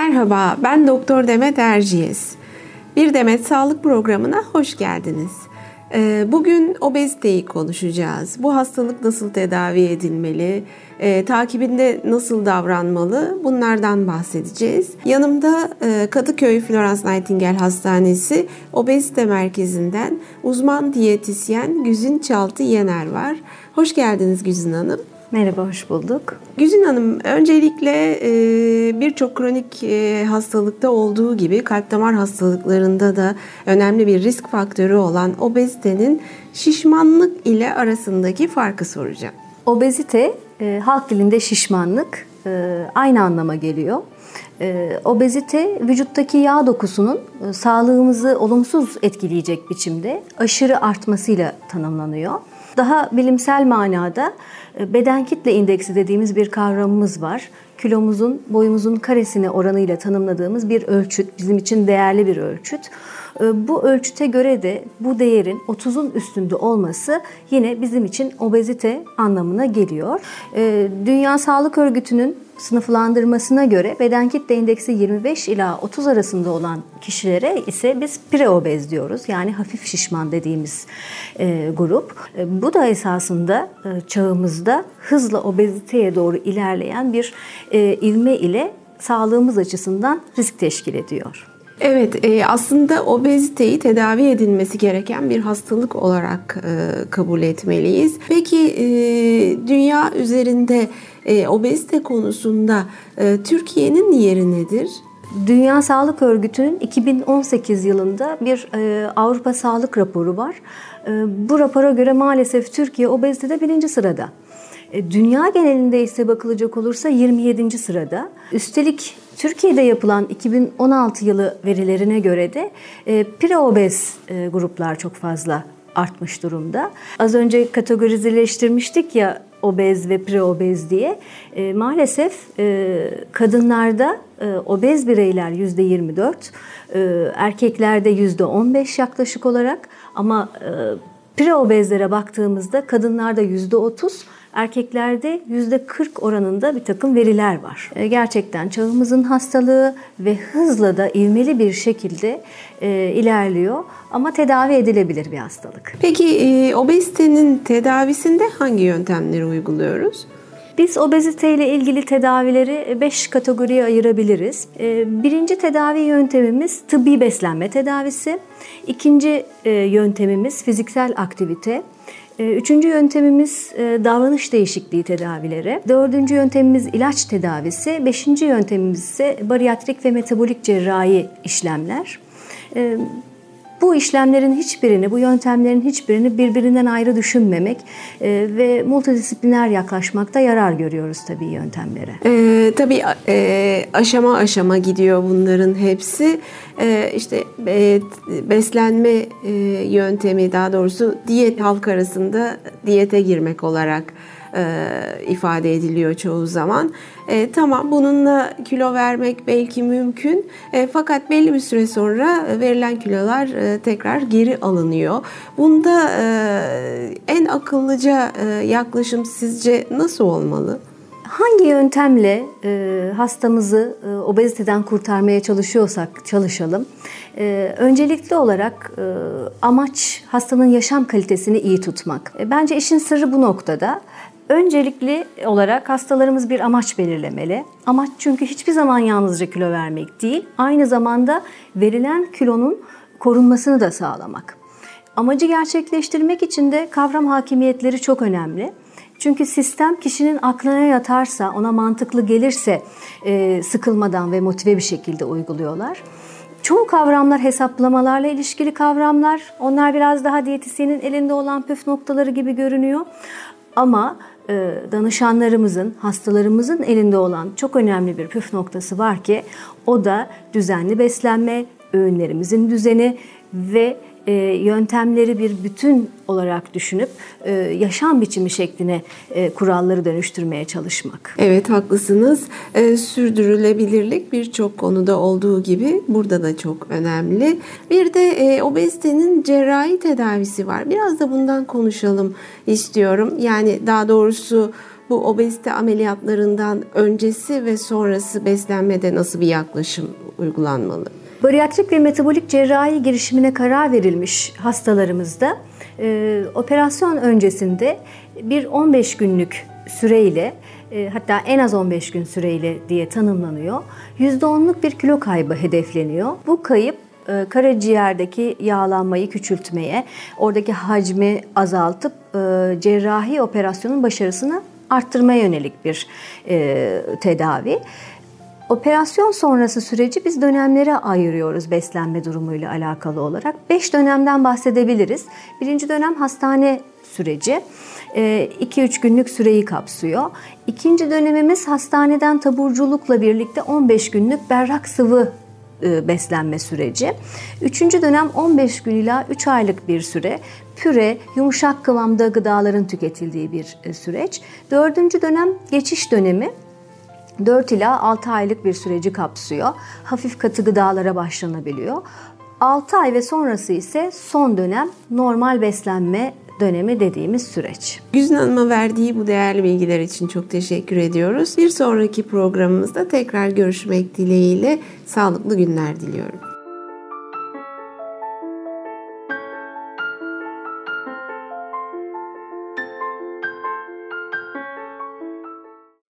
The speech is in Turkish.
Merhaba, ben Doktor Demet Erciyes. Bir Demet Sağlık programına hoş geldiniz. Ee, bugün obeziteyi konuşacağız. Bu hastalık nasıl tedavi edilmeli? E, takibinde nasıl davranmalı? Bunlardan bahsedeceğiz. Yanımda e, Kadıköy Florence Nightingale Hastanesi Obezite Merkezi'nden uzman diyetisyen Güzin Çaltı Yener var. Hoş geldiniz Güzin Hanım. Merhaba, hoş bulduk. Güzin Hanım, öncelikle e, birçok kronik e, hastalıkta olduğu gibi kalp damar hastalıklarında da önemli bir risk faktörü olan obezitenin şişmanlık ile arasındaki farkı soracağım. Obezite, e, halk dilinde şişmanlık aynı anlama geliyor. Obezite vücuttaki yağ dokusunun sağlığımızı olumsuz etkileyecek biçimde aşırı artmasıyla tanımlanıyor. Daha bilimsel manada e, beden kitle indeksi dediğimiz bir kavramımız var. Kilomuzun boyumuzun karesine oranıyla tanımladığımız bir ölçüt, bizim için değerli bir ölçüt. E, bu ölçüte göre de bu değerin 30'un üstünde olması yine bizim için obezite anlamına geliyor. E, Dünya Sağlık Örgütü'nün sınıflandırmasına göre beden kitle indeksi 25 ila 30 arasında olan kişilere ise biz preobez diyoruz. Yani hafif şişman dediğimiz e, grup. E, bu da esasında e, çağımızda hızla obeziteye doğru ilerleyen bir e, ivme ile sağlığımız açısından risk teşkil ediyor. Evet, e, aslında obeziteyi tedavi edilmesi gereken bir hastalık olarak e, kabul etmeliyiz. Peki e, dünya üzerinde obezite konusunda Türkiye'nin yeri nedir? Dünya Sağlık Örgütü'nün 2018 yılında bir Avrupa Sağlık raporu var. Bu rapora göre maalesef Türkiye obezitede birinci sırada. E, dünya genelinde ise bakılacak olursa 27. sırada. Üstelik Türkiye'de yapılan 2016 yılı verilerine göre de e, preobez e, gruplar çok fazla artmış durumda. Az önce kategorizeleştirmiştik ya obez ve preobez diye. E, maalesef e, kadınlarda e, obez bireyler yüzde 24, e, erkeklerde yüzde 15 yaklaşık olarak ama e, preobezlere baktığımızda kadınlarda yüzde 30, erkeklerde yüzde 40 oranında bir takım veriler var. E, gerçekten çağımızın hastalığı ve hızla da ivmeli bir şekilde e, ilerliyor ama tedavi edilebilir bir hastalık. Peki e, obezitenin tedavisinde hangi yöntemleri uyguluyoruz? Biz obezite ile ilgili tedavileri 5 kategoriye ayırabiliriz. Birinci tedavi yöntemimiz tıbbi beslenme tedavisi. İkinci yöntemimiz fiziksel aktivite. Ee, üçüncü yöntemimiz e, davranış değişikliği tedavileri. Dördüncü yöntemimiz ilaç tedavisi. Beşinci yöntemimiz ise bariyatrik ve metabolik cerrahi işlemler. Bu işlemlerin hiçbirini, bu yöntemlerin hiçbirini birbirinden ayrı düşünmemek e, ve multidisipliner yaklaşmakta yarar görüyoruz tabii yöntemlere. E, tabii e, aşama aşama gidiyor bunların hepsi. E, işte e, beslenme e, yöntemi daha doğrusu diyet halk arasında diyete girmek olarak e, ifade ediliyor çoğu zaman. E, tamam bununla kilo vermek belki mümkün e, fakat belli bir süre sonra verilen kilolar e, tekrar geri alınıyor. Bunda e, en akıllıca e, yaklaşım sizce nasıl olmalı? Hangi yöntemle e, hastamızı e, obeziteden kurtarmaya çalışıyorsak çalışalım. E, öncelikli olarak e, amaç hastanın yaşam kalitesini iyi tutmak. E, bence işin sırrı bu noktada. Öncelikli olarak hastalarımız bir amaç belirlemeli. Amaç çünkü hiçbir zaman yalnızca kilo vermek değil, aynı zamanda verilen kilonun korunmasını da sağlamak. Amacı gerçekleştirmek için de kavram hakimiyetleri çok önemli. Çünkü sistem kişinin aklına yatarsa, ona mantıklı gelirse e, sıkılmadan ve motive bir şekilde uyguluyorlar. Çoğu kavramlar hesaplamalarla ilişkili kavramlar. Onlar biraz daha diyetisyenin elinde olan püf noktaları gibi görünüyor. Ama danışanlarımızın, hastalarımızın elinde olan çok önemli bir püf noktası var ki o da düzenli beslenme, öğünlerimizin düzeni ve e, yöntemleri bir bütün olarak düşünüp e, yaşam biçimi şekline e, kuralları dönüştürmeye çalışmak. Evet haklısınız. Sürdürülebilirlik birçok konuda olduğu gibi burada da çok önemli. Bir de obezitenin cerrahi tedavisi var. Biraz da bundan konuşalım istiyorum. Yani daha doğrusu bu obezite ameliyatlarından öncesi ve sonrası beslenmede nasıl bir yaklaşım uygulanmalı? Bariyatrik ve metabolik cerrahi girişimine karar verilmiş hastalarımızda e, operasyon öncesinde bir 15 günlük süreyle e, hatta en az 15 gün süreyle diye tanımlanıyor. %10'luk bir kilo kaybı hedefleniyor. Bu kayıp e, karaciğerdeki yağlanmayı küçültmeye, oradaki hacmi azaltıp e, cerrahi operasyonun başarısını arttırmaya yönelik bir e, tedavi. Operasyon sonrası süreci biz dönemlere ayırıyoruz beslenme durumuyla alakalı olarak. Beş dönemden bahsedebiliriz. Birinci dönem hastane süreci. 2-3 günlük süreyi kapsıyor. İkinci dönemimiz hastaneden taburculukla birlikte 15 günlük berrak sıvı e, beslenme süreci. Üçüncü dönem 15 gün ila 3 aylık bir süre püre, yumuşak kıvamda gıdaların tüketildiği bir e, süreç. Dördüncü dönem geçiş dönemi 4 ila 6 aylık bir süreci kapsıyor. Hafif katı gıdalara başlanabiliyor. 6 ay ve sonrası ise son dönem normal beslenme dönemi dediğimiz süreç. Güzin Hanım'a verdiği bu değerli bilgiler için çok teşekkür ediyoruz. Bir sonraki programımızda tekrar görüşmek dileğiyle sağlıklı günler diliyorum.